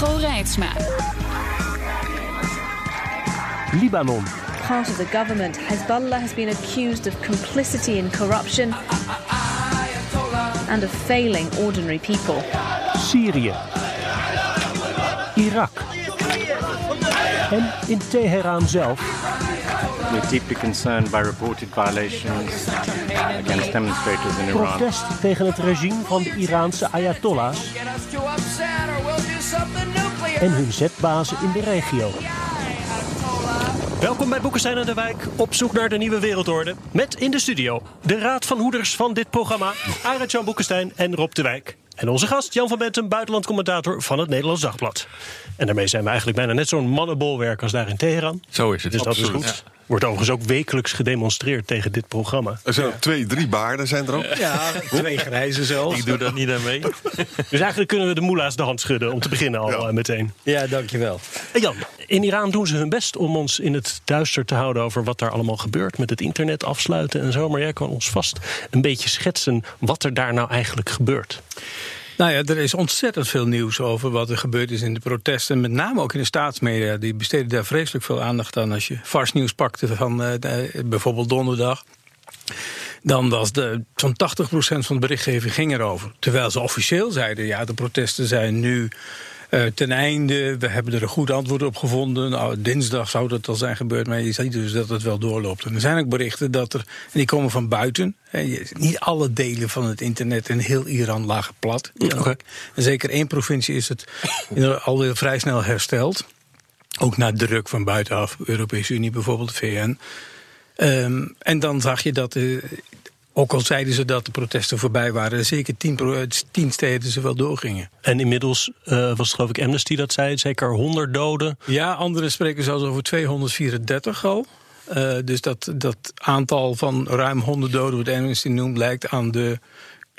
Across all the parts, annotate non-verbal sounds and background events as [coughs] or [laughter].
Hugo Reitsma. Libanon. Part of the government, Hezbollah has been accused of complicity in corruption and of failing ordinary people. Syrië. Irak. En in Teheran zelf We're deeply concerned by reported violations against demonstrators in Iran. protest tegen het regime van de Iraanse Ayatollahs en hun zetbazen in de regio. Welkom bij Boekenstein en de Wijk, op zoek naar de nieuwe wereldorde. Met in de studio de raad van hoeders van dit programma, Arend-Jan Boekenstein en Rob de Wijk. En onze gast Jan van Bentum, buitenlandcommentator van het Nederlands Dagblad. En daarmee zijn we eigenlijk bijna net zo'n mannenbolwerk als daar in Teheran. Zo is het. Dus dat is goed. Wordt overigens ook wekelijks gedemonstreerd tegen dit programma. Er zijn ook twee, drie baarden zijn er ook. Ja, twee grijze zelfs. Ik doe dat niet aan mee. [laughs] Dus eigenlijk kunnen we de moela's de hand schudden om te beginnen al Ja. eh, meteen. Ja, dankjewel. En Jan, in Iran doen ze hun best om ons in het duister te houden over wat daar allemaal gebeurt. Met het internet afsluiten en zo. Maar jij kan ons vast een beetje schetsen wat er daar nou eigenlijk gebeurt. Nou ja, er is ontzettend veel nieuws over wat er gebeurd is in de protesten. Met name ook in de staatsmedia. Die besteden daar vreselijk veel aandacht aan. Als je vars nieuws pakte van eh, bijvoorbeeld donderdag. Dan was zo'n 80% van de berichtgeving ging erover. Terwijl ze officieel zeiden, ja, de protesten zijn nu eh, ten einde. We hebben er een goed antwoord op gevonden. Nou, dinsdag zou dat al zijn gebeurd, maar je ziet dus dat het wel doorloopt. En er zijn ook berichten dat er, en die komen van buiten. hè, niet alle delen van het internet in heel Iran lagen plat. En zeker één provincie is het [coughs] alweer vrij snel hersteld. Ook na druk van buitenaf, Europese Unie bijvoorbeeld, VN. Ehm, en dan zag je dat, eh, ook al zeiden ze dat de protesten voorbij waren, zeker tien, pro- tien steden ze wel doorgingen. En inmiddels eh, was het geloof ik Amnesty dat zei, zeker 100 doden. Ja, anderen spreken zelfs over 234 al. Eh, dus dat, dat aantal van ruim 100 doden, wat Amnesty noemt, lijkt aan de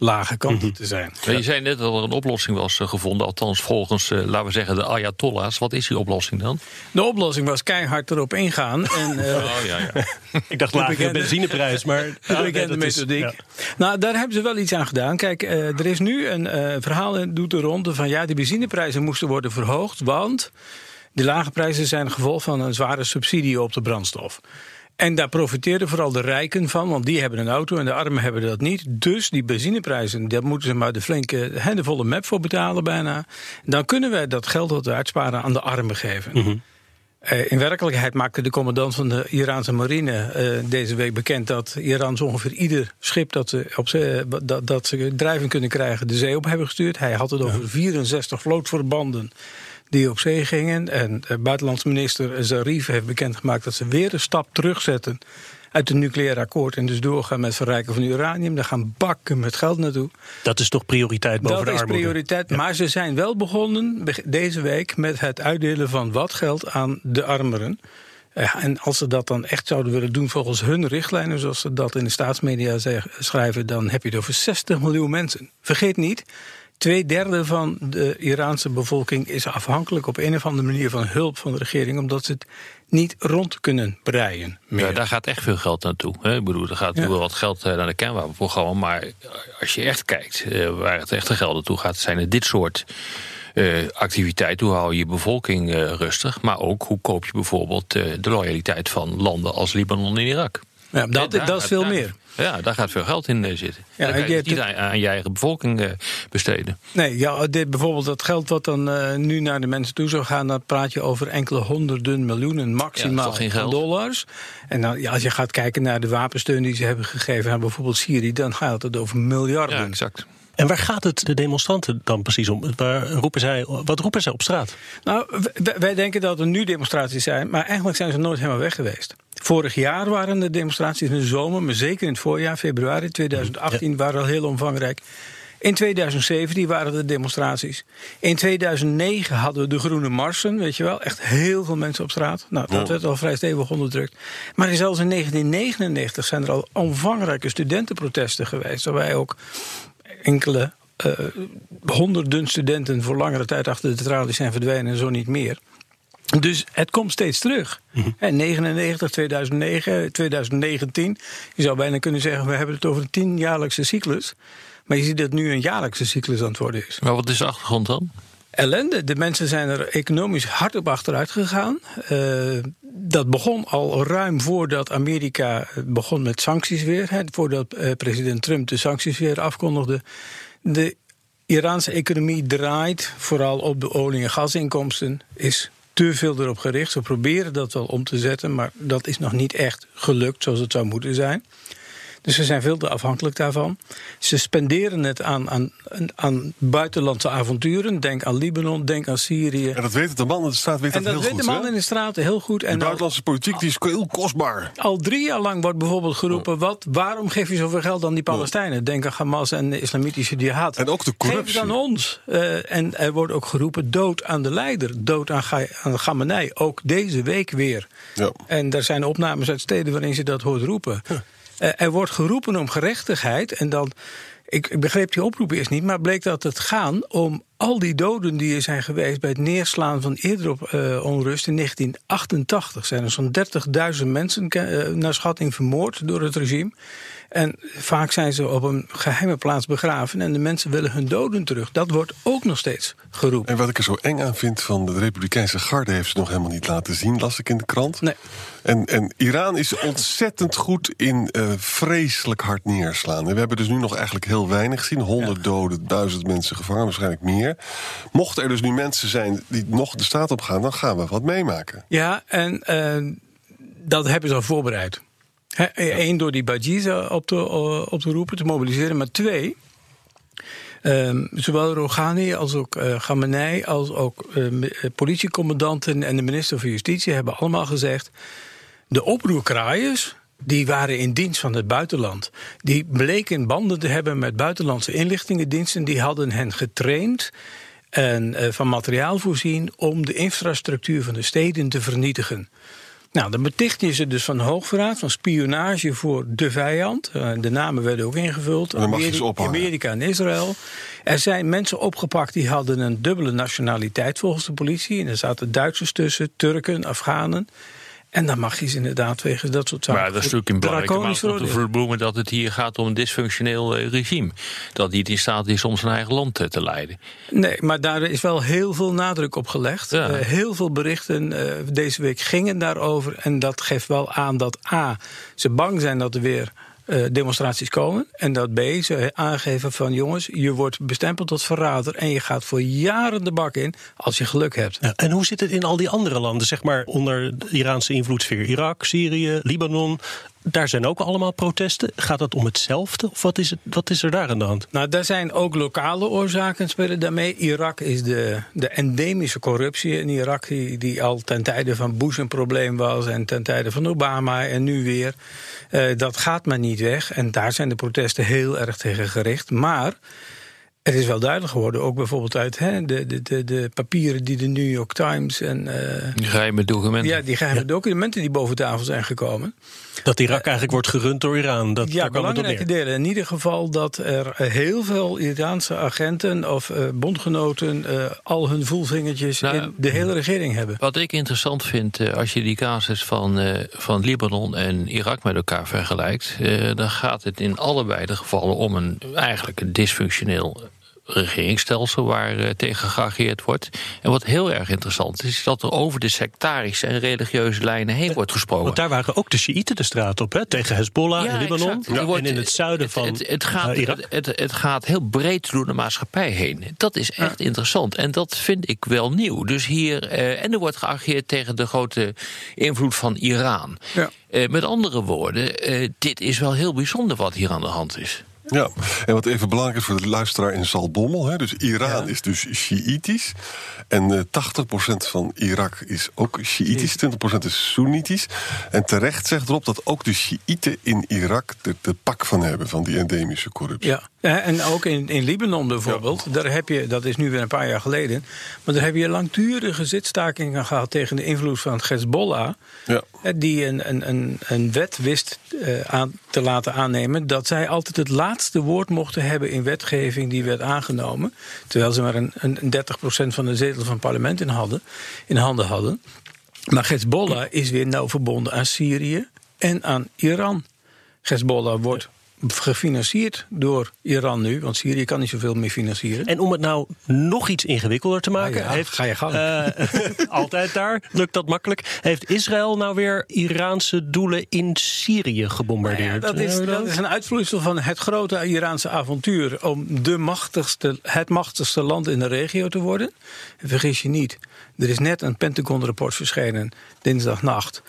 lage kant te zijn. Maar Je zei net dat er een oplossing was eh, gevonden. Althans, volgens, eh, laten we zeggen, de Ayatollahs. Wat is die oplossing dan? De oplossing was keihard erop ingaan. En, [laughs] eh, Oh ja, ja. Ik dacht lagere bekende- benzineprijs, maar... De [laughs] bekende dat is- methodiek. ja. Nou, daar hebben ze wel iets aan gedaan. Kijk, er is nu een eh, verhaal in doet de ronde van ja, die benzineprijzen moesten worden verhoogd, want die lage prijzen zijn een gevolg van een zware subsidie op de brandstof. En daar profiteerden vooral de rijken van, want die hebben een auto en de armen hebben dat niet. Dus die benzineprijzen, daar moeten ze maar de flinke, hè, de volle map voor betalen bijna. Dan kunnen wij dat geld dat we uitsparen aan de armen geven. Eh, in werkelijkheid maakte de commandant van de Iraanse marine eh, deze week bekend dat Iran zo ongeveer ieder schip dat ze, op zee, dat, dat ze drijving kunnen krijgen de zee op hebben gestuurd. Hij had het over 64 vlootverbanden die op zee gingen. En de buitenlandse minister Zarif heeft bekendgemaakt dat ze weer een stap terugzetten uit het nucleair akkoord en dus doorgaan met verrijken van uranium. Daar gaan bakken met geld naartoe. Dat is toch prioriteit boven Dat de is armoede? prioriteit. Maar ze zijn wel begonnen beg- deze week met het uitdelen van wat geld aan de armeren. Ja, en als ze dat dan echt zouden willen doen volgens hun richtlijnen, zoals ze dat in de staatsmedia schrijven, dan heb je het over 60 miljoen mensen. Vergeet niet, twee derde van de Iraanse bevolking is afhankelijk op een of andere manier van hulp van de regering, omdat ze het niet rond kunnen breien. Meer. Ja, daar gaat echt veel geld naartoe. Hè? Ik bedoel, er gaat Ja. wel wat geld eh, naar de kernwapenprogramma. Maar als je echt kijkt eh, waar het echte geld naartoe gaat, zijn het dit soort eh, activiteiten. Hoe hou je je bevolking rustig? Maar ook hoe koop je bijvoorbeeld de loyaliteit van landen als Libanon en Irak? Ja, dat, daar dat is veel daar- meer. Ja, daar gaat veel geld in eh, zitten. Ja, Ja, ga je niet aan, aan je eigen bevolking eh, besteden. Nee, ja, dit, bijvoorbeeld dat geld wat dan eh, nu naar de mensen toe zou gaan, dan praat je over enkele honderden miljoenen Ja, maximaal dat geld? dollars. En dan, ja, als je gaat kijken naar de wapensteun die ze hebben gegeven aan bijvoorbeeld Syrië, dan gaat het over miljarden. Ja, exact. En waar gaat het de demonstranten dan precies om? Waar roepen zij, wat roepen zij op straat? Nou, wij denken dat er nu demonstraties zijn, maar eigenlijk zijn ze nooit helemaal weg geweest. Vorig jaar waren de demonstraties in de zomer, maar zeker in het voorjaar, februari 2018, waren al heel omvangrijk. In 2017 waren er demonstraties. In 2009 hadden we de Groene Marsen, weet je wel. Echt heel veel mensen op straat. Nou, dat werd al vrij stevig onderdrukt. Maar zelfs in 1999 zijn er al omvangrijke studentenprotesten geweest. Waarbij ook enkele eh, honderden studenten voor langere tijd achter de tralies zijn verdwenen en zo niet meer. Dus het komt steeds terug. En 99, 2009, 2019. Je zou bijna kunnen zeggen, we hebben het over een tienjaarlijkse cyclus. Maar je ziet dat nu een jaarlijkse cyclus aan het worden is. Maar wat is de achtergrond dan? Ellende. De mensen zijn er economisch hard op achteruit gegaan. Eh, dat begon al ruim voordat Amerika begon met sancties weer. Hè, voordat eh, president Trump de sancties weer afkondigde. De Iraanse economie draait vooral op de olie- en gasinkomsten. Is te veel erop gericht. Ze proberen dat wel om te zetten, maar dat is nog niet echt gelukt zoals het zou moeten zijn. Dus ze zijn veel te afhankelijk daarvan. Ze spenderen het aan, aan, aan buitenlandse avonturen. Denk aan Libanon, denk aan Syrië. En dat weet de man in de straat weet En dat, dat heel weet goed. de man in de straten heel goed. De En al, buitenlandse politiek die is heel kostbaar. al drie jaar lang wordt bijvoorbeeld geroepen: wat, waarom geef je zoveel geld aan die Palestijnen? Denk aan Hamas en de islamitische jihad. En ook de corruptie. Geef het aan ons. Eh, en er wordt ook geroepen: dood aan de leider, dood aan, Ga- aan Khamenei. Ook deze week weer. Ja. En er zijn opnames uit steden waarin je dat hoort roepen. Er wordt geroepen om gerechtigheid. En dan. Ik, ik begreep die oproep eerst niet, maar bleek dat het gaan om al die doden die er zijn geweest bij het neerslaan van eerder op eh, onrust in 1988. Zijn er zo'n 30.000 mensen eh, naar schatting vermoord door het regime. En vaak zijn ze op een geheime plaats begraven en de mensen willen hun doden terug. Dat wordt ook nog steeds geroepen. En wat ik er zo eng aan vind van de Republikeinse garde... heeft ze nog helemaal niet laten zien, las ik in de krant. Nee. En, en Iran is ontzettend goed in eh, vreselijk hard neerslaan. En we hebben dus nu nog eigenlijk heel weinig gezien. 100 doden, duizend mensen gevangen, waarschijnlijk meer. Mochten er dus nu mensen zijn die nog de straat op gaan... dan gaan we wat meemaken. Ja, en eh, dat hebben ze al voorbereid. Eén, door die Bajiza op te, eh, op te roepen, te mobiliseren. Maar twee, ehm, zowel Rouhani als ook eh Khamenei... als ook eh, eh, politiecommandanten en de minister van Justitie... hebben allemaal gezegd... de oproerkraaiers... Die waren in dienst van het buitenland. Die bleken banden te hebben met buitenlandse inlichtingendiensten. Die hadden hen getraind en eh, van materiaal voorzien om de infrastructuur van de steden te vernietigen. Nou, dan beticht je ze dus van hoogverraad, van spionage voor de vijand. Eh, de namen werden ook ingevuld. Ameri- ophangen. Amerika en Israël. Er zijn mensen opgepakt die hadden een dubbele nationaliteit volgens de politie. En er zaten Duitsers tussen, Turken, Afghanen. En dan mag je ze inderdaad wegens dat soort zaken. Maar dat is natuurlijk in belangrijke mate om te verbloemen dat het hier gaat om een dysfunctioneel eh, regime. Dat niet in staat is om zijn eigen land eh, te leiden. Nee, maar daar is wel heel veel nadruk op gelegd. Ja. Eh, heel veel berichten eh, deze week gingen daarover. En dat geeft wel aan dat A, ze bang zijn dat er weer eh, demonstraties komen. En dat B, ze aangeven van jongens, je wordt bestempeld tot verrader. En je gaat voor jaren de bak in als je geluk hebt. Ja, en hoe zit het in al die andere landen, zeg maar onder de Iraanse invloedssfeer? Irak, Syrië, Libanon. Daar zijn ook allemaal protesten. Gaat het om hetzelfde? Of wat is, wat is er daar aan de hand? Nou, daar zijn ook lokale oorzaken spelen daarmee. Irak is de, de endemische corruptie in Irak, die, die al ten tijde van Bush een probleem was en ten tijde van Obama en nu weer. Eh, dat gaat maar niet weg. En daar zijn de protesten heel erg tegen gericht. Maar het is wel duidelijk geworden, ook bijvoorbeeld uit hè, de, de, de, de papieren die de New York Times en eh, Die geheime documenten. ja, die geheime documenten die boven tafel zijn gekomen. Dat Irak eigenlijk wordt gerund door Iran. Dat, Ja, belangrijke delen. In ieder geval dat er eh, heel veel Iraanse agenten of eh, bondgenoten eh, al hun voelvingertjes Nou, in de hele regering hebben. Wat ik interessant vind, eh, als je die casus van, eh, van Libanon en Irak met elkaar vergelijkt, eh, dan gaat het in allebei de gevallen om een eigenlijk een dysfunctioneel regeringsstelsel waar eh, tegen geageerd wordt. En wat heel erg interessant is, is dat er over de sectarische en religieuze lijnen heen wordt gesproken. Want daar waren ook de Sjiïten de straat op, hè? tegen Hezbollah in Libanon. wordt- en in het zuiden van het, het, gaat, eh, Irak. het, gaat heel breed door de maatschappij heen. Dat is echt interessant. En dat vind ik wel nieuw. Dus hier, eh, en er wordt geageerd tegen de grote invloed van Iran. Ja. Eh, met andere woorden, eh, dit is wel heel bijzonder wat hier aan de hand is. Ja, en wat even belangrijk is voor de luisteraar in Zaltbommel. Hè, dus Iran is dus Shiïtisch. En eh 80% van Irak is ook Shiïtisch. 20% is Soenitisch. En terecht zegt erop dat ook de Shiïten in Irak er de pak van hebben van die endemische corruptie. Ja. Ja, en ook in, in Libanon bijvoorbeeld, daar heb je, dat is nu weer een paar jaar geleden, maar daar heb je langdurige zitstakingen gehad tegen de invloed van Hezbollah, Ja. eh, die een, een, een, een wet wist eh, aan te laten aannemen dat zij altijd het laatste woord mochten hebben in wetgeving die werd aangenomen, terwijl ze maar een, een 30% van de zetels van het parlement in, hadden, in handen hadden. Maar Hezbollah is weer nauw verbonden aan Syrië en aan Iran. Hezbollah wordt gefinancierd door Iran nu, want Syrië kan niet zoveel meer financieren. En om het nou nog iets ingewikkelder te maken, Ah ja, heeft ga je gang. eh, [laughs] altijd daar lukt dat makkelijk. Heeft Israël nou weer Iraanse doelen in Syrië gebombardeerd? dat, is, dat is een uitvloeisel van het grote Iraanse avontuur om de machtigste, het machtigste land in de regio te worden. En vergis je niet, er is net een Pentagon-rapport verschenen dinsdagnacht.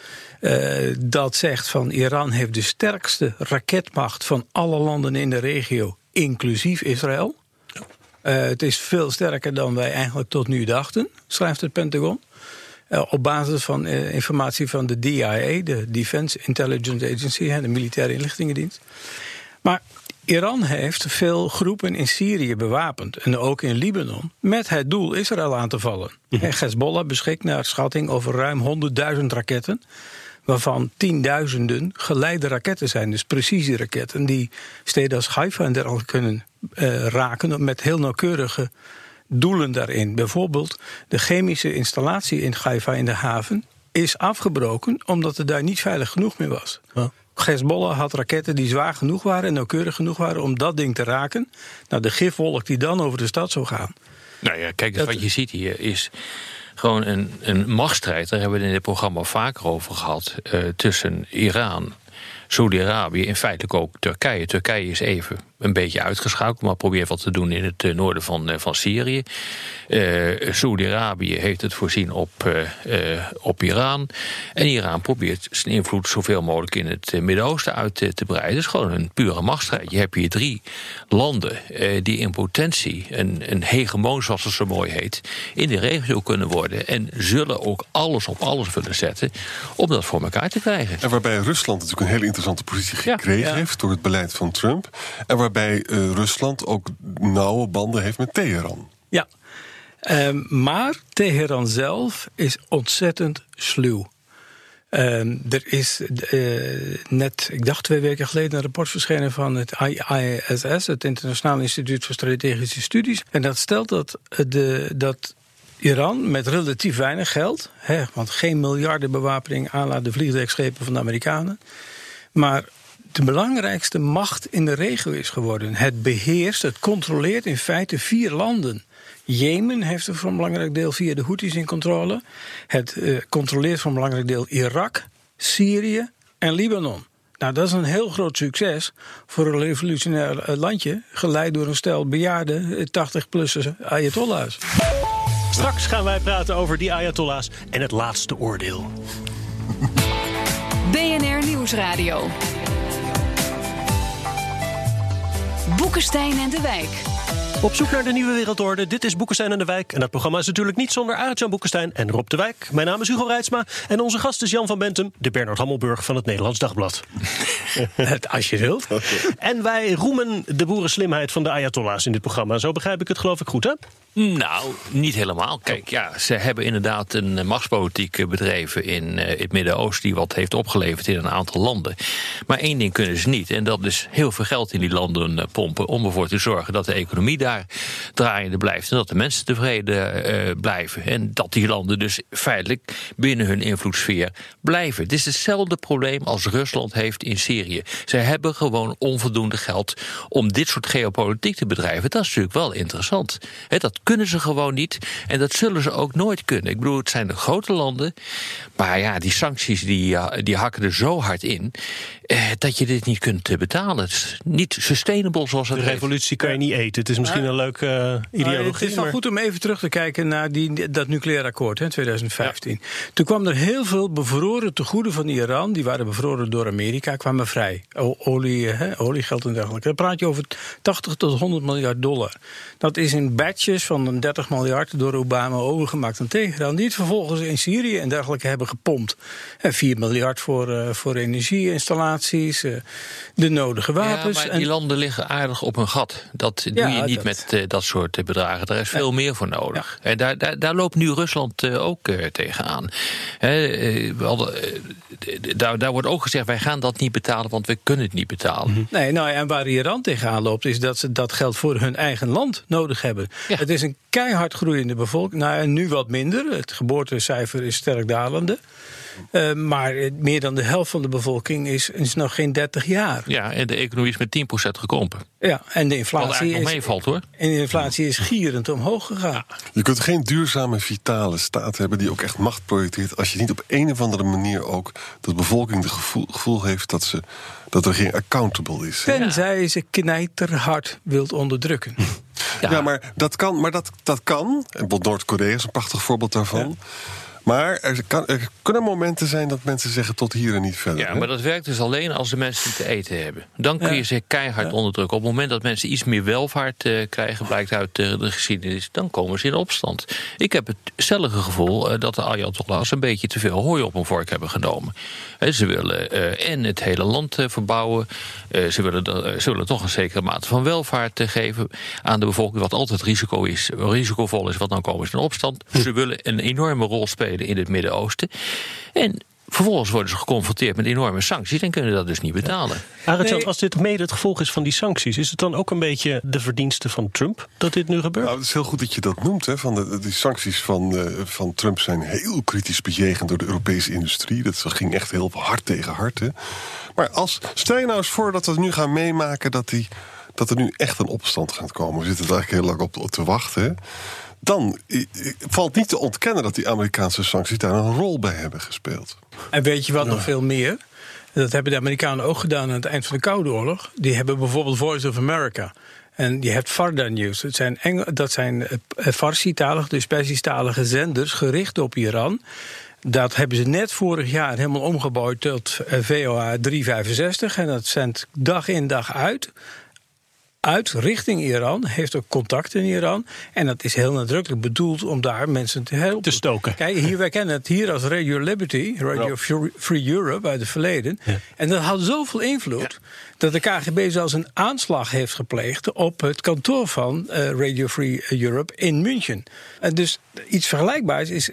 Eh, dat zegt van Iran heeft de sterkste raketmacht van alle landen in de regio, inclusief Israël. Eh, het is veel sterker dan wij eigenlijk tot nu dachten, schrijft het Pentagon. Eh, op basis van informatie van de DIA, de Defense Intelligence Agency, hè, de militaire inlichtingendienst. Maar Iran heeft veel groepen in Syrië bewapend en ook in Libanon met het doel Israël aan te vallen. En Hezbollah beschikt naar schatting over ruim 100.000 raketten, waarvan tienduizenden geleide raketten zijn, dus precisieraketten die steden als Haifa en dergelijke kunnen eh, raken met heel nauwkeurige doelen daarin. Bijvoorbeeld de chemische installatie in Haifa in de haven is afgebroken omdat het daar niet veilig genoeg meer was. Hezbollah had raketten die zwaar genoeg waren en nauwkeurig genoeg waren om dat ding te raken. Nou, de gifwolk die dan over de stad zou gaan. Nou ja, kijk, Dat- wat je ziet hier is gewoon een, een machtsstrijd. Daar hebben we het in dit programma vaker over gehad. eh, tussen Iran, Saudi-Arabië en feitelijk ook Turkije. Turkije is even een beetje uitgeschakeld, maar probeert wat te doen in het eh, noorden van, eh, van Syrië. Eh Saudi-Arabië heeft het voorzien op, op Iran. En Iran probeert zijn invloed zoveel mogelijk in het Midden-Oosten uit te, te breiden. Het is gewoon een pure machtsstrijd. Je hebt hier drie landen die in potentie een, een hegemoon, zoals het zo mooi heet, in de regio kunnen worden. En zullen ook alles op alles willen zetten om dat voor elkaar te krijgen. En waarbij Rusland natuurlijk een hele interessante positie Ja, gekregen ja. heeft door het beleid van Trump. En waarbij eh, Rusland ook nauwe banden heeft met Teheran. Ja, Ehm, maar Teheran zelf is ontzettend sluw. Ehm, er is eh, net, ik dacht twee weken geleden, een rapport verschenen van het IISS, het Internationaal Instituut voor Strategische Studies. En dat stelt dat, eh, de, dat Iran met relatief weinig geld, hè, want geen miljarden bewapening aanlaat de vliegtuigschepen van de Amerikanen, maar de belangrijkste macht in de regio is geworden. Het beheerst, het controleert in feite vier landen. Jemen heeft er voor een belangrijk deel via de Houthis in controle. Het eh, controleert voor een belangrijk deel Irak, Syrië en Libanon. Nou, dat is een heel groot succes voor een revolutionair eh, landje, geleid door een stel bejaarde 80-plussers Ayatollahs. Straks gaan wij praten over die Ayatollahs en het laatste oordeel. BNR Nieuwsradio. Boekenstein en de Wijk. Op zoek naar de nieuwe wereldorde. Dit is Boekenstein en de Wijk. En dat programma is natuurlijk niet zonder Arjan Boekenstein en Rob de Wijk. Mijn naam is Hugo Reitsma. En onze gast is Jan van Bentum, de Bernard Hammelburg van het Nederlands Dagblad. [laughs] Het, als je wilt. En wij roemen de boerenslimheid van de Ayatollahs in dit programma. Zo begrijp ik het geloof ik goed, hè? Nou, niet helemaal. Kijk, ja, ze hebben inderdaad een eh, machtspolitiek eh, bedreven in eh, het Midden-Oosten... die wat heeft opgeleverd in een aantal landen. Maar één ding kunnen ze niet. En dat is heel veel geld in die landen pompen... om ervoor te zorgen dat de economie daar draaiende blijft... en dat de mensen tevreden blijven. En dat die landen dus feitelijk binnen hun invloedssfeer blijven. Het is hetzelfde probleem als Rusland heeft in Syrië. Ze hebben gewoon onvoldoende geld om dit soort geopolitiek te bedrijven. Dat is natuurlijk wel interessant. Hè, dat kunnen ze gewoon niet en dat zullen ze ook nooit kunnen. Ik bedoel, het zijn de grote landen, maar ja, die sancties die, eh, die hakken er zo hard in eh, dat je dit niet kunt eh, betalen. Het is niet sustainable zoals het De revolutie kan je niet eten. Het is misschien een leuke eh, Maar ideologie. het is wel maar- goed om even terug te kijken naar die, dat nucleair akkoord in 2015. Toen kwam er heel veel bevroren tegoeden van Iran. Die waren bevroren door Amerika, kwamen vrij. O- olie, hè, oliegeld en dergelijke. Dan praat je over 80 tot 100 miljard dollar. Dat is in batches van een 30 miljard door Obama overgemaakt aan Teheran. Die het vervolgens in Syrië en dergelijke hebben gepompt. En 4 miljard voor, uh, voor energieinstallaties, uh, de nodige wapens. Ja, maar die landen liggen aardig op hun gat. Dat doe je niet dat... met uh, dat soort bedragen. Daar is veel ja. meer voor nodig. En daar, daar, daar, loopt nu Rusland ook tegenaan. He, hadden, daar, daar wordt ook gezegd, wij gaan dat niet betalen, want we kunnen het niet betalen. Mm -hmm. Nee, nou, en waar Iran tegenaan loopt, is dat ze dat geld voor hun eigen land nodig hebben. Het is een keihard groeiende bevolking. Nou, nu wat minder. Het geboortecijfer is sterk dalende. Uh, maar meer dan de helft van de bevolking is, is nog geen 30 jaar. Ja, en de economie is met 10% gekrompen. Ja, en de inflatie Wat is, meevalt hoor. En de inflatie is gierend omhoog gegaan. Ja. Je kunt geen duurzame, vitale staat hebben die ook echt macht projecteert. als je niet op een of andere manier ook de bevolking het gevoel, gevoel heeft dat, ze, dat er geen accountable is. Tenzij ze knijterhard wilt onderdrukken. [laughs] Ja, ja maar dat kan. Maar dat, dat kan. En Noord-Korea is een prachtig voorbeeld daarvan. Ja. Maar er, kan, er, kunnen momenten zijn dat mensen zeggen tot hier en niet verder. Ja, hè? maar dat werkt dus alleen als de mensen te eten hebben. Dan kun je ja. ze keihard ja. onderdrukken. Op het moment dat mensen iets meer welvaart uh, krijgen, blijkt uit uh, de geschiedenis, dan komen ze in opstand. Ik heb het stellige gevoel uh, dat de Ayatollahs een beetje te veel hooi op een vork hebben genomen. ze willen en het hele land verbouwen. ze, willen, ze willen toch een zekere mate van welvaart geven aan de bevolking, wat altijd risico is, risicovol is, want dan komen ze in opstand. Ze willen een enorme rol spelen in het Midden-Oosten. En vervolgens worden ze geconfronteerd met enorme sancties en kunnen dat dus niet betalen. Arend, nee. als dit mede het gevolg is van die sancties, is het dan ook een beetje de verdienste van Trump dat dit nu gebeurt? Nou, het is heel goed dat je dat noemt. Hè, van de, die sancties van, uh, van Trump zijn heel kritisch bejegend door de Europese industrie. Dat ging echt heel hard tegen hard. Hè. Maar als, stel je nou eens voor dat we nu gaan meemaken dat, die, dat er nu echt een opstand gaat komen. We zitten er eigenlijk heel lang op, op te wachten. Hè dan valt niet te ontkennen dat die Amerikaanse sancties daar een rol bij hebben gespeeld. En weet je wat ja. nog veel meer? Dat hebben de Amerikanen ook gedaan aan het eind van de Koude Oorlog. Die hebben bijvoorbeeld Voice of America. En je hebt Farda News. Dat zijn, Engel, dat zijn Farsi-talige, dus Persisch-talige zenders gericht op Iran. Dat hebben ze net vorig jaar helemaal omgebouwd tot VOA 365. En dat zendt dag in dag uit uit richting Iran, heeft ook contact in Iran. En dat is heel nadrukkelijk bedoeld om daar mensen te helpen. Te stoken. Kijk, hier, wij kennen het hier als Radio Liberty, Radio. Free Europe uit het verleden. Ja. En dat had zoveel invloed ja. Dat de KGB zelfs een aanslag heeft gepleegd op het kantoor van uh, Radio Free Europe in München. En dus iets vergelijkbaars is,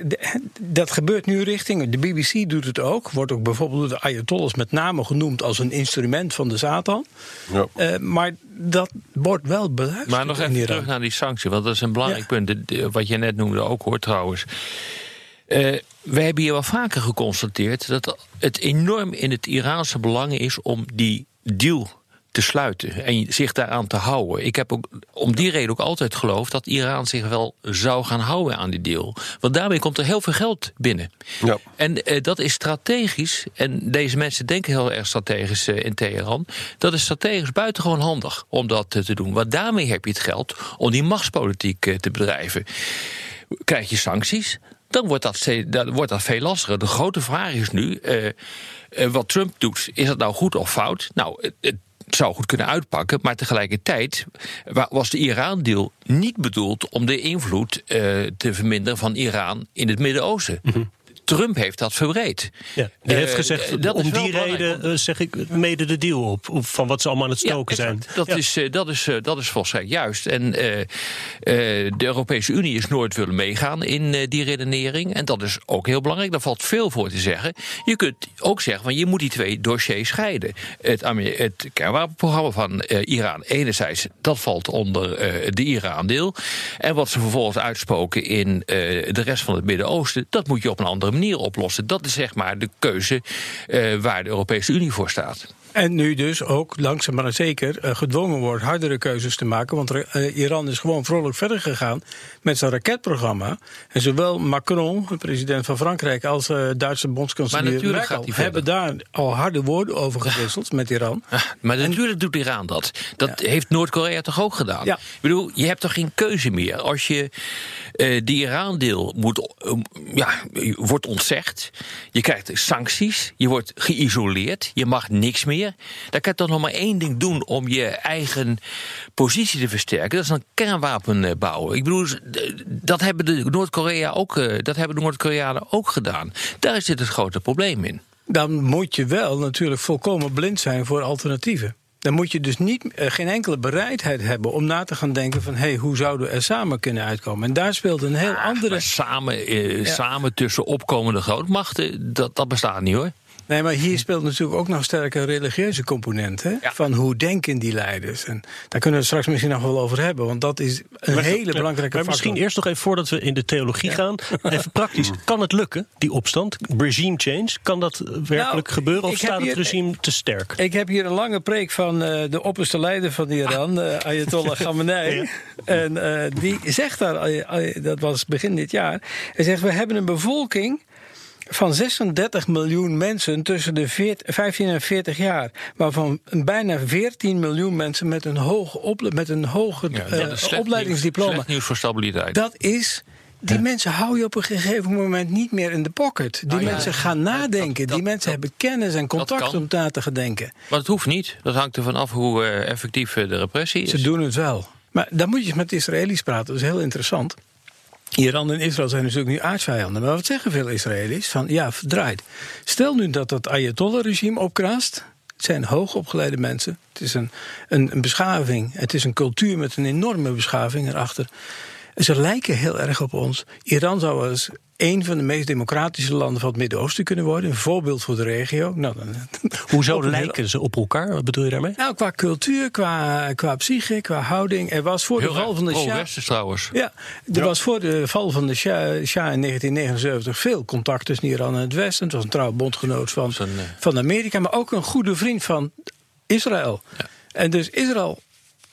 dat gebeurt nu richting, de BBC doet het ook, wordt ook bijvoorbeeld door de Ayatollahs met name genoemd als een instrument van de Satan. Ja. Uh, maar dat wordt wel beluisterd. Maar nog even terug naar die sanctie, want dat is een belangrijk ja. punt. Wat je net noemde ook hoor trouwens. Uh, we hebben hier wel vaker geconstateerd dat het enorm in het Iraanse belang is om die deal te sluiten en zich daaraan te houden. Ik heb ook om die reden ook altijd geloofd dat Iran zich wel zou gaan houden aan die deal. Want daarmee komt er heel veel geld binnen. Ja. En uh, dat is strategisch, en deze mensen denken heel erg strategisch uh, in Teheran. Dat is strategisch buitengewoon handig om dat uh, te doen. Want daarmee heb je het geld om die machtspolitiek te bedrijven. Krijg je sancties, dan wordt dat, dan wordt dat veel lastiger. De grote vraag is nu. Wat Trump doet, is dat nou goed of fout? Nou, het, zou goed kunnen uitpakken, maar tegelijkertijd was de Iran-deal niet bedoeld om de invloed uh, te verminderen van Iran in het Midden-Oosten. -hmm. Trump heeft dat verbreed. Ja, die heeft gezegd, uh, om die reden uh, zeg ik mede de deal op, van wat ze allemaal aan het stoken ja, zijn. Dat, ja. is, uh, dat, is, dat is volstrekt juist. En de Europese Unie is nooit willen meegaan in die redenering. En dat is ook heel belangrijk. Daar valt veel voor te zeggen. Je kunt ook zeggen, van je moet die twee dossiers scheiden. Het, het kernwapenprogramma van Iran enerzijds, dat valt onder de Iran-deel. En wat ze vervolgens uitspoken in de rest van het Midden-Oosten, dat moet je op een andere manier oplossen. Dat is zeg maar de keuze uh, waar de Europese Unie voor staat. En nu dus ook langzaam maar zeker uh, gedwongen wordt hardere keuzes te maken. Want uh, Iran is gewoon vrolijk verder gegaan met zijn raketprogramma. En zowel Macron, de president van Frankrijk, als uh, Duitse bondskanselier Merkel hebben daar al harde woorden over gewisseld [laughs] met Iran. Ja, maar en, natuurlijk doet Iran dat. Dat ja. heeft Noord-Korea toch ook gedaan? Ik bedoel, je hebt toch geen keuze meer. Als je die Iran-deel moet, ja, wordt ontzegd, je krijgt sancties, je wordt geïsoleerd, je mag niks meer. Meer. Dan kan je toch nog maar één ding doen om je eigen positie te versterken. Dat is een kernwapen bouwen. Ik bedoel, dat hebben de Noord-Korea ook, eh, dat hebben de Noord-Koreanen ook gedaan. Daar zit het grote probleem in. Dan moet je wel natuurlijk volkomen blind zijn voor alternatieven. Dan moet je dus niet, eh, geen enkele bereidheid hebben om na te gaan denken van... hé, hey, hoe zouden we er samen kunnen uitkomen? En daar speelt een heel Ah, andere... samen, eh, samen tussen opkomende grootmachten, dat, dat bestaat niet hoor. Nee, maar hier speelt natuurlijk ook nog sterk een religieuze component. Hè? Ja. Van hoe denken die leiders? En daar kunnen we het straks misschien nog wel over hebben. Want dat is een Maar- hele belangrijke Maar factor. misschien eerst nog even voordat we in de theologie gaan. [laughs] Even praktisch. Kan het lukken, die opstand? Regime change? Kan dat werkelijk Nou, gebeuren? Of staat het regime te sterk? Ik heb hier een lange preek van eh, de opperste leider van Iran, eh, Ayatollah [laughs] Khamenei. En eh, die zegt daar, dat was begin dit jaar, hij zegt: We hebben een bevolking van 36 miljoen mensen tussen de 14 15 en 40 jaar. Waarvan bijna 14 miljoen mensen met een hoog, ople- met een hoge Ja, eh, dat is slecht opleidingsdiploma. Nieuws, slecht nieuws voor stabiliteit. Dat is. Die mensen hou je op een gegeven moment niet meer in de pocket. Die Nou ja, mensen gaan nadenken. dat- die mensen dat- hebben kennis en contact om na te gaan denken. Maar het hoeft niet. Dat hangt ervan af hoe eh, effectief eh, de repressie is. Ze doen het wel. Maar dan moet je eens met de Israëli's praten. Dat is heel interessant. Iran en Israël zijn natuurlijk nu aardsvijanden. Maar wat zeggen veel Israëli's? Van ja, verdraaid. Stel nu dat dat Ayatollah-regime opkraast. Het zijn hoogopgeleide mensen. Het is een, een, een beschaving. Het is een cultuur met een enorme beschaving erachter. Ze lijken heel erg op ons. Iran zou wel eens een van de meest democratische landen van het Midden-Oosten kunnen worden. Een voorbeeld voor de regio. Nou, dan, [laughs] Hoezo hele- lijken ze op elkaar? Wat bedoel je daarmee? Nou, qua cultuur, qua, qua psyche, qua houding. Er was voor Heel de val van de Shah... trouwens. Ja, er was voor de val van de Shah, Shah in 1979 veel contact tussen Iran en het Westen. Het was een trouw bondgenoot van, een, eh, van Amerika, maar ook een goede vriend van Israël. En dus Israël,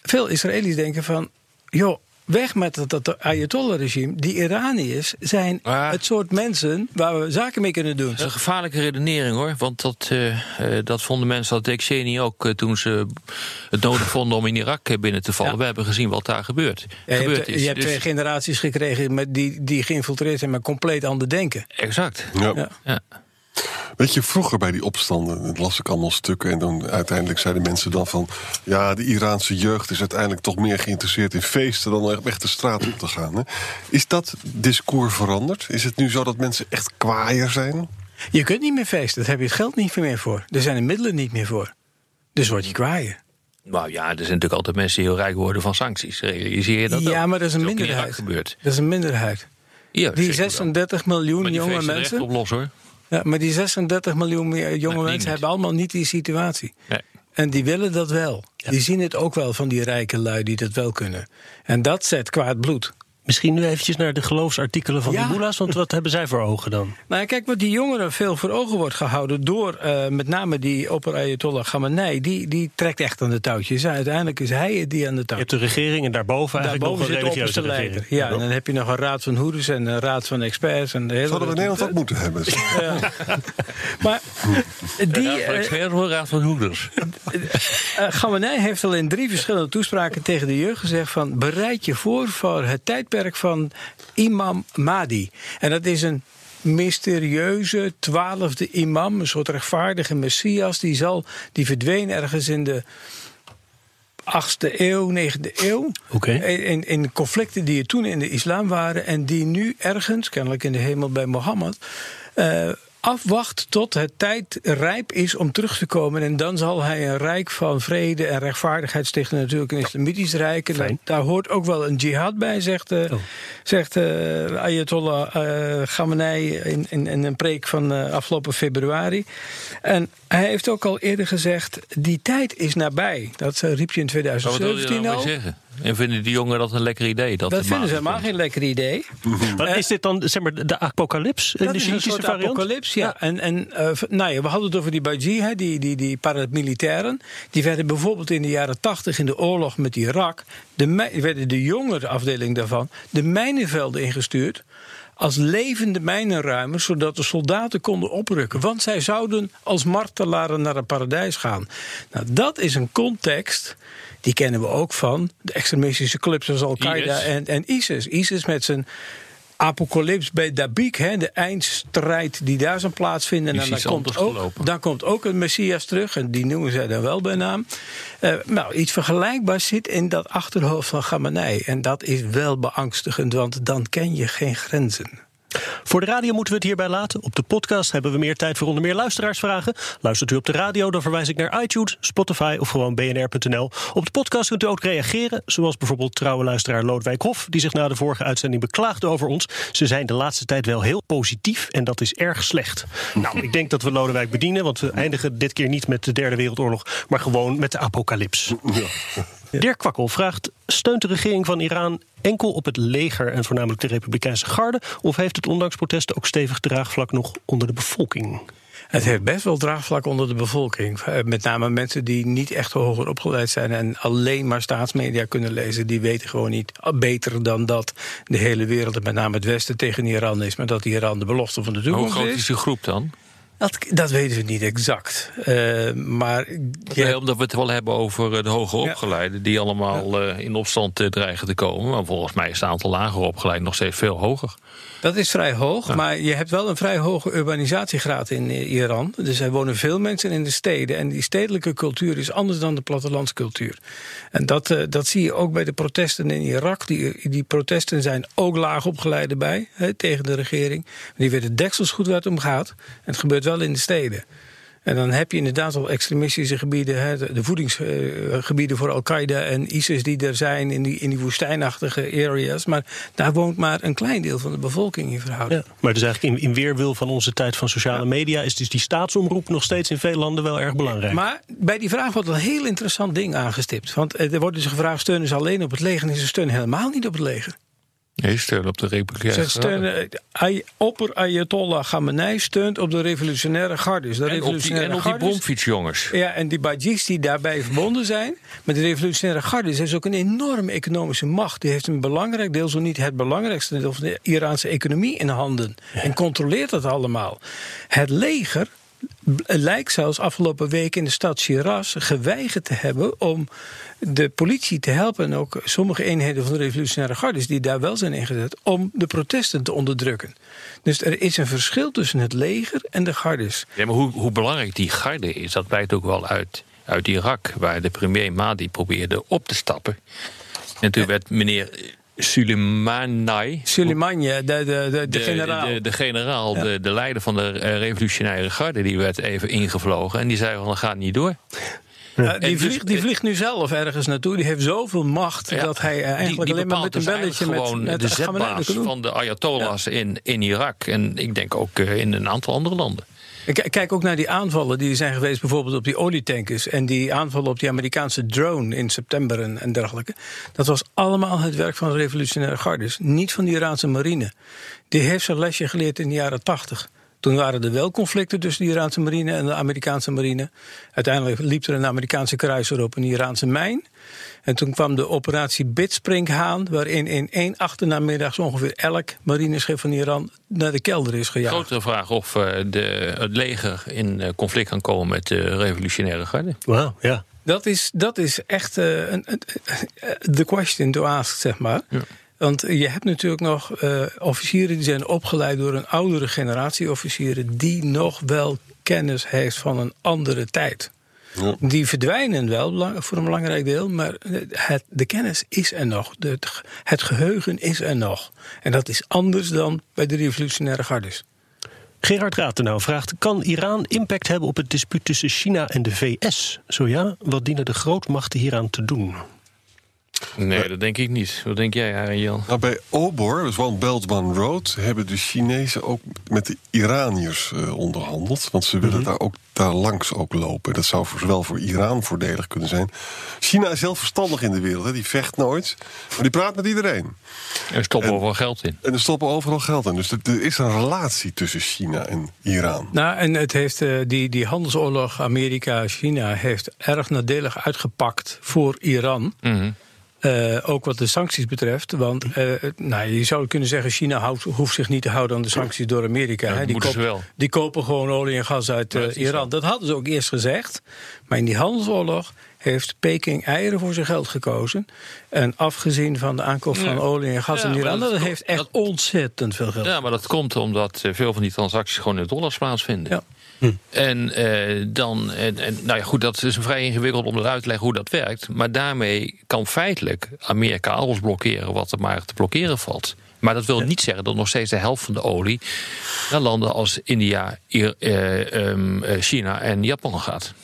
veel Israëli's denken van, joh, weg met dat, dat Ayatollah-regime. Die Iraniërs zijn Ah. het soort mensen waar we zaken mee kunnen doen. Dat is een gevaarlijke redenering hoor. Want dat, eh, eh, dat vonden mensen dat Xeni ook eh, toen ze het nodig vonden om in Irak binnen te vallen. Ja. We hebben gezien wat daar gebeurt. Ja, je gebeurd hebt, is. je hebt Dus- twee generaties gekregen met die, die geïnfiltreerd zijn met compleet ander denken. Exact. Ja. Ja. Weet je, vroeger bij die opstanden, dat las ik allemaal stukken... en dan uiteindelijk zeiden mensen dan van... ja, de Iraanse jeugd is uiteindelijk toch meer geïnteresseerd in feesten... dan om echt de straat op te gaan. Hè? Is dat discours veranderd? Is het nu zo dat mensen echt kwaaier zijn? Je kunt niet meer feesten, daar heb je het geld niet meer voor. Er zijn de middelen niet meer voor. Dus word je kwaaien. Nou ja, er zijn natuurlijk altijd mensen die heel rijk worden van sancties. Realiseer je dat ook? Ja, maar dat is een minderheid. gebeurd. Dat is een minderheid. Ja, Die zeker wel. 36 miljoen Maar die jonge mensen. op los hoor. Ja, maar die 36 miljoen jonge mensen niet. hebben allemaal niet die situatie. Nee. En die willen dat wel. Die zien het ook wel van die rijke lui die dat wel kunnen. En dat zet kwaad bloed. Misschien nu eventjes naar de geloofsartikelen van Ja. die mullahs. Want wat hebben zij voor ogen dan? [laughs] Nou, ja, kijk, wat die jongeren veel voor ogen wordt gehouden door eh, met name die opper Ayatollah Khamenei, die, die trekt echt aan de touwtjes. Uiteindelijk is hij het die aan de Je touwtjes. hebt de regering en daarboven eigenlijk Daarboven nog een de religieuze opperste regering. leider. Ja, en dan heb je nog een raad van hoeders en een raad van experts. En de hele Zouden we in Nederland ook moeten hebben? Maar [laughs] die, Raad van eh, experts of raad van hoeders? [laughs] eh, Khamenei heeft al in drie verschillende toespraken tegen de jeugd gezegd van bereid je voor voor het tijdperk van imam Mahdi. En dat is een mysterieuze twaalfde imam, een soort rechtvaardige messias, die zal, die verdween ergens in de 8e eeuw, 9e eeuw. In, in conflicten die er toen in de islam waren en die nu ergens, kennelijk in de hemel bij Mohammed, eh, afwacht tot het tijd rijp is om terug te komen. En dan zal hij een rijk van vrede en rechtvaardigheid stichten. Natuurlijk een islamitisch rijk. En Fijn. daar hoort ook wel een jihad bij, zegt, eh, Oh. zegt eh, Ayatollah eh Khamenei in, in, in een preek van eh, afgelopen februari. En hij heeft ook al eerder gezegd, die tijd is nabij. Dat riep je in Wat wil je 2017 nou al. zeggen? En vinden die jongeren dat een lekker idee? Dat, Dat de vinden ze helemaal geen lekker idee. [laughs] Maar is dit dan zeg maar, de apocalyps? in Dat de is een soort variant? apocalyps, ja. En, en eh, nou ja, we hadden het over die Baji, hè, die, die, die paramilitairen. Die werden bijvoorbeeld in de jaren tachtig in de oorlog met Irak... De, werden de jongere afdeling daarvan de mijnenvelden ingestuurd... als levende mijnenruimers, zodat de soldaten konden oprukken. Want zij zouden als martelaren naar het paradijs gaan. Nou, dat is een context... Die kennen we ook van de extremistische clubs zoals Al-Qaeda en, en ISIS. ISIS met zijn apocalyps bij Dabik, hè, de eindstrijd die daar zal plaatsvinden. En dan komt, ook, gelopen. dan komt ook een Messias terug, en die noemen zij dan wel bij naam. Eh, nou, iets vergelijkbaars zit in dat achterhoofd van Gamanij. En dat is wel beangstigend, want dan ken je geen grenzen. Voor de radio moeten we het hierbij laten. Op de podcast hebben we meer tijd voor onder meer luisteraarsvragen. Luistert u op de radio, dan verwijs ik naar iTunes, Spotify of gewoon bnr.nl. Op de podcast kunt u ook reageren, zoals bijvoorbeeld trouwe luisteraar Loodwijk Hof... die zich na de vorige uitzending beklaagde over ons. Ze zijn de laatste tijd wel heel positief en dat is erg slecht. Nou, ik denk dat we Lodewijk bedienen, want we eindigen dit keer niet met de Derde Wereldoorlog... maar gewoon met de apocalyps. Dirk Kwakkel vraagt: steunt de regering van Iran enkel op het leger en voornamelijk de Republikeinse garde? Of heeft het ondanks protesten ook stevig draagvlak nog onder de bevolking? Het heeft best wel draagvlak onder de bevolking. Eh, Met name mensen die niet echt hoger opgeleid zijn en alleen maar staatsmedia kunnen lezen. Die weten gewoon niet beter dan dat de hele wereld, en met name het Westen, tegen Iran is. Maar dat Iran de belofte van de Hoe toekomst groot is. is die groep dan? Dat, dat weten we niet exact. Eh, maar ja, Nee, omdat we het wel hebben over eh, de hoger opgeleiden... die allemaal eh, in opstand dreigen te komen. Maar volgens mij is het aantal lager opgeleiden nog steeds veel hoger. dat is vrij hoog. Maar je hebt wel een vrij hoge urbanisatiegraad in Iran. Dus er wonen veel mensen in de steden. En die stedelijke cultuur is anders dan de plattelandscultuur. En dat, dat zie je ook bij de protesten in Irak. Die, die protesten zijn ook laag opgeleiden bij tegen de regering. Die weten deksels goed waar het om gaat. En het gebeurt wel in de steden. En dan heb je inderdaad al extremistische gebieden, hè, de de voedingsgebieden voor Al-Qaeda en ISIS die er zijn in die, in die woestijnachtige areas. Maar daar woont maar een klein deel van de bevolking in verhouding. Ja. Maar dus eigenlijk in, in weerwil van onze tijd van sociale media is dus die staatsomroep nog steeds in veel landen wel erg belangrijk. Maar bij die vraag wordt een heel interessant ding aangestipt. Want eh, er wordt dus gevraagd: steunen ze alleen op het leger? En ze steunen helemaal niet op het leger. Nee, steun op de Republikeinse steunen, eh, Ay- opper Ayatollah Khamenei steunt op de revolutionaire gardes. De En op die, revolutionaire en op die gardes- bromfietsjongens. Ja, en die Bajis die daarbij verbonden zijn met de revolutionaire garde, is ook een enorme economische macht. Die heeft een belangrijk deel, zo niet het belangrijkste deel van de Iraanse economie in handen. En controleert dat allemaal. Het leger lijkt zelfs afgelopen week in de stad Shiraz geweigerd te hebben om de politie te helpen. En ook sommige eenheden van de revolutionaire gardes die daar wel zijn ingezet om de protesten te onderdrukken. Dus er is een verschil tussen het leger en de gardes. Ja, maar hoe, hoe belangrijk die garde is, dat blijkt ook wel uit, uit Irak, waar de premier Mahdi probeerde op te stappen. En toen werd meneer Soleimani, Soleimani, de, de, de, de, generaal. de, de generaal, de, de leider van de eh, revolutionaire garde, die werd even ingevlogen en die zei van dat gaat niet door. Ja, En die, dus- vliegt, die vliegt nu zelf ergens naartoe. Die heeft zoveel macht Ja, dat hij eh, eigenlijk die, die alleen maar met een dus belletje met, gewoon met de zetbaas van de Ayatollahs in, in Irak. En ik denk ook eh, in een aantal andere landen. Kijk ook naar die aanvallen die zijn geweest, bijvoorbeeld op die olietankers. En die aanvallen op die Amerikaanse drone in september en, en dergelijke. Dat was allemaal het werk van de revolutionaire gardes. Niet van de Iraanse marine. Die heeft zijn lesje geleerd in de jaren tachtig. Toen waren er wel conflicten tussen de Iraanse marine en de Amerikaanse marine. Uiteindelijk liep er een Amerikaanse kruiser op een Iraanse mijn. En toen kwam de operatie Bidspringhaan, waarin in één achternamiddag zo ongeveer elk marineschip van Iran naar de kelder is gejaagd. Grotere vraag of eh, de, het leger in eh, conflict kan komen met de revolutionaire garde. Wauw, ja. Dat is, dat is echt eh, de question to ask, zeg maar. Want je hebt natuurlijk nog eh, officieren die zijn opgeleid door een oudere generatie officieren die nog wel kennis heeft van een andere tijd. Ja. Die verdwijnen wel voor een belangrijk deel, maar het, de kennis is er nog. De, het het geheugen is er nog. En dat is anders dan bij de revolutionaire gardes. Gerard Ratenau vraagt: Kan Iran impact hebben op het dispuut tussen China en de VS? Zo ja, wat dienen de grootmachten hieraan te doen? Nee, dat denk ik niet. Wat denk jij, Arjan? Nou, bij OBOR, dus One Belt One Road, hebben de Chinezen ook met de Iraniërs eh, onderhandeld. Want ze willen daar ook daar langs ook lopen. Dat zou voor, zowel voor Iran voordelig kunnen zijn. China is heel verstandig in de wereld. Hè. Die vecht nooit, maar die praat met iedereen. Er stoppen overal geld in. En er stoppen overal geld in. Dus er, er is een relatie tussen China en Iran. Nou, en het heeft, eh, die, die handelsoorlog Amerika-China heeft erg nadelig uitgepakt voor Iran. Mhm. Eh, ook wat de sancties betreft. Want eh, nou, je zou kunnen zeggen, China houdt, hoeft zich niet te houden aan de sancties door Amerika. Ja, hè. dat Die, wel. kopen gewoon olie en gas uit eh, dat Iran. Dat hadden ze ook eerst gezegd. Maar in die handelsoorlog heeft Peking eieren voor zijn geld gekozen. En afgezien van de aankoop van Ja. olie en gas Ja, in Iran, dat dat, heeft echt dat- ontzettend veel geld. Ja, maar dat komt omdat veel van die transacties gewoon in dollars plaatsvinden. Ja. En eh, dan, en, en, nou ja, goed, dat is vrij ingewikkeld om eruit te leggen hoe dat werkt. Maar daarmee kan feitelijk Amerika alles blokkeren wat er maar te blokkeren valt. Maar dat wil niet zeggen dat nog steeds de helft van de olie naar landen als India, eh, ehm, eh, China en Japan gaat.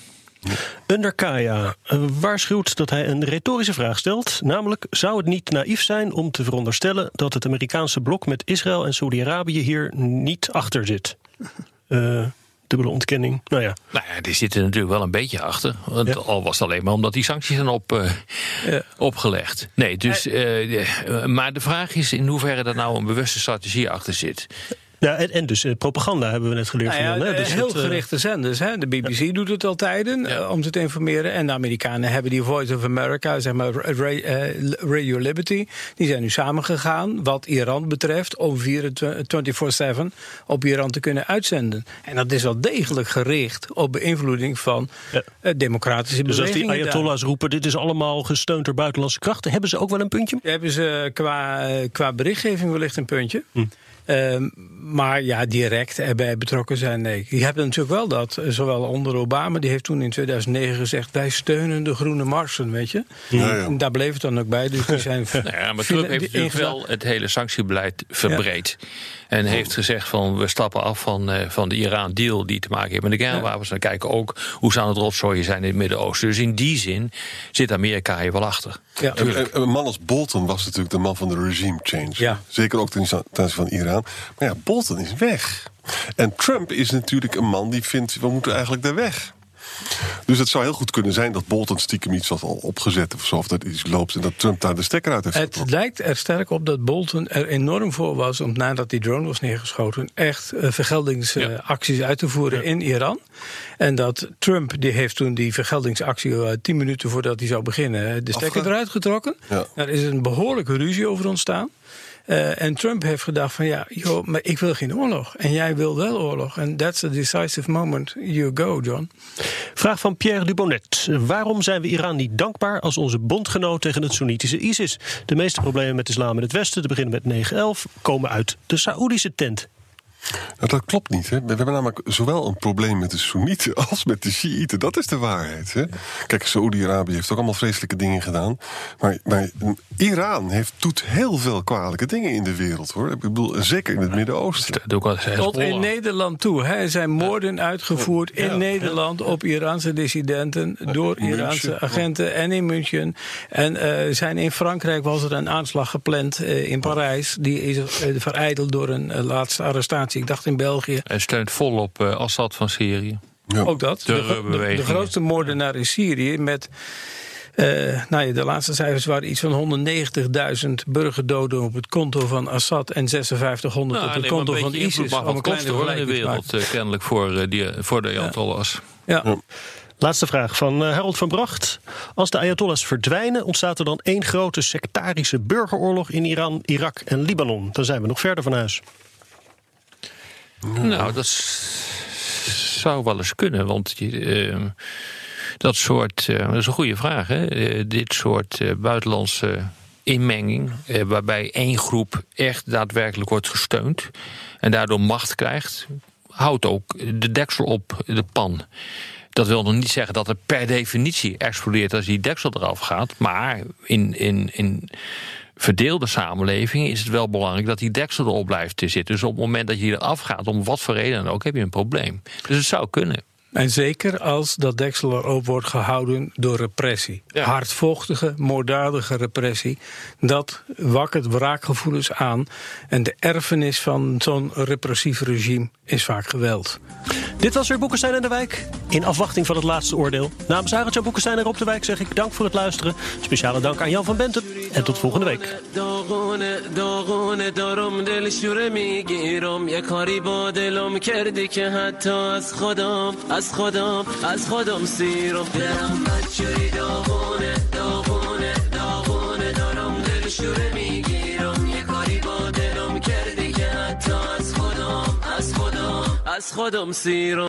Underkaya waarschuwt dat hij een retorische vraag stelt. Namelijk, zou het niet naïef zijn om te veronderstellen dat het Amerikaanse blok met Israël en Saudi-Arabië hier niet achter zit? Eh, dubbele ontkenning. Nou ja, Nou ja, die zitten natuurlijk wel een beetje achter. Want Ja. Al was het alleen maar omdat die sancties zijn op, eh, Ja. opgelegd. Nee, dus, eh, eh, maar de vraag is in hoeverre er nou een bewuste strategie achter zit. Ja en, en dus eh, propaganda hebben we net geleerd Nou ja, van Jan. Eh, Dus heel het, eh, gerichte zenders. Hè? De BBC doet het al tijden Ja. om ze te informeren. En de Amerikanen hebben die Voice of America, zeg maar Ra- Radio Liberty. Die zijn nu samengegaan wat Iran betreft om 24-7 op Iran te kunnen uitzenden. En dat is wel degelijk gericht op beïnvloeding van Ja. eh, democratische Dus als bewegingen. die daar. Ayatollahs roepen: dit is allemaal gesteund door buitenlandse krachten, hebben ze ook wel een puntje? Hebben ze qua, qua berichtgeving wellicht een puntje. Hm. Ehm, maar ja, direct erbij betrokken zijn, nee. Je hebt natuurlijk wel dat, eh, zowel onder Obama, die heeft toen in 2009 gezegd... wij steunen de groene marsen, weet je. Ja, ja. En daar bleef het dan ook bij, dus die [laughs] zijn... Nou ja, maar Trump heeft natuurlijk wel het hele sanctiebeleid verbreed. En heeft gezegd van we stappen af van, eh, van de Iran-deal die te maken heeft met de kernwapens. En kijken ook hoe ze aan het rotzooien zijn in het Midden-Oosten. Dus in die zin zit Amerika hier wel achter. Ja. En- en Een man als Bolton was natuurlijk de man van de regime change. Ja. Zeker ook ten ten aanzien van Iran. Maar ja, Bolton is weg. En Trump is natuurlijk een man die vindt... we moeten eigenlijk daar weg. Dus het zou heel goed kunnen zijn dat Bolton stiekem iets had al opgezet... of zo, of dat iets loopt en dat Trump daar de stekker uit heeft Het getrokken. lijkt er sterk op dat Bolton er enorm voor was om nadat die drone was neergeschoten echt eh, vergeldingsacties uit te voeren in Iran. En dat Trump die heeft toen die vergeldingsactie eh, tien minuten voordat hij zou beginnen eh, de stekker Afge- eruit getrokken. Ja. Daar is een behoorlijke ruzie over ontstaan. Eh, en Trump heeft gedacht van ja, joh, maar ik wil geen oorlog. En jij wil wel oorlog. En that's the decisive moment. You go, John. Vraag van Pierre Dubonnet. Waarom zijn we Iran niet dankbaar als onze bondgenoot tegen het Soenitische ISIS? De meeste problemen met islam in het Westen, te beginnen met 9-11, komen uit de Saoedische tent. Nou, dat klopt niet. Hè. We hebben namelijk zowel een probleem met de Soenieten [laughs] als met de Shiiten. Dat is de waarheid. Hè. Kijk, Saoedi-Arabië heeft ook allemaal vreselijke dingen gedaan. Maar, maar Iran heeft, doet heel veel kwalijke dingen in de wereld. hoor. Ik bedoel, zeker in het Midden-Oosten. Tot in. Nederland toe. Hè. Er zijn moorden uitgevoerd in Nederland op Iraanse dissidenten door Iraanse agenten en in München. En eh, zijn in Frankrijk was er een aanslag gepland eh, in Parijs. Die is eh, vereideld door een laatste arrestatie. Ik dacht in België. Hij steunt volop eh, Assad van Syrië. Ja. Ook dat. De, de, grootste moordenaar in Syrië met. eh, nou ja, de laatste cijfers waren iets van 190.000 burgerdoden op het konto van Assad en 5600 Nou, op het konto van ISIS. mag wat een kosten kleine hoor in de wereld. eh, kennelijk voor, die, voor de Ayatollahs. Ja. Laatste vraag van eh, Harold van Bracht. Als de Ayatollahs verdwijnen, ontstaat er dan één grote sectarische burgeroorlog in Iran, Irak en Libanon. Dan zijn we nog verder van huis. Nou, dat zou wel eens kunnen, want je, eh, dat soort, eh, dat is een goede vraag, hè? Eh, dit soort eh, buitenlandse inmenging, waarbij één groep echt daadwerkelijk wordt gesteund en daardoor macht krijgt, houdt ook de deksel op de pan. Dat wil nog niet zeggen dat het per definitie explodeert als die deksel eraf gaat. Maar in, in, in verdeelde samenlevingen is het wel belangrijk dat die deksel erop blijft te zitten. Dus op het moment dat je eraf gaat, om wat voor reden dan ook, heb je een probleem. Dus het zou kunnen. En zeker als dat deksel erop wordt gehouden door repressie. Ja. Hardvochtige, moorddadige repressie. Dat wakkert wraakgevoelens aan. En de erfenis van zo'n repressief regime is vaak geweld. Dit was weer Boekenstein en de Wijk. In afwachting van het laatste oordeel. Namens Arend-Jan Boekenstein en Rob de Wijk zeg ik dank voor het luisteren. Speciale dank aan Jan van Bentem. En tot volgende week. داغونه داغونه دارم دلشوره می‌گیرم. یه کاری با دلم کردی که حتی از خودم از خودم از خودم سیرم. دلم بچه داغونه داغونه داغونه دارم. دلشوره می‌گیرم. یه کاری با دلم کردی که حتی از خودم از خودم از خودم سیرم.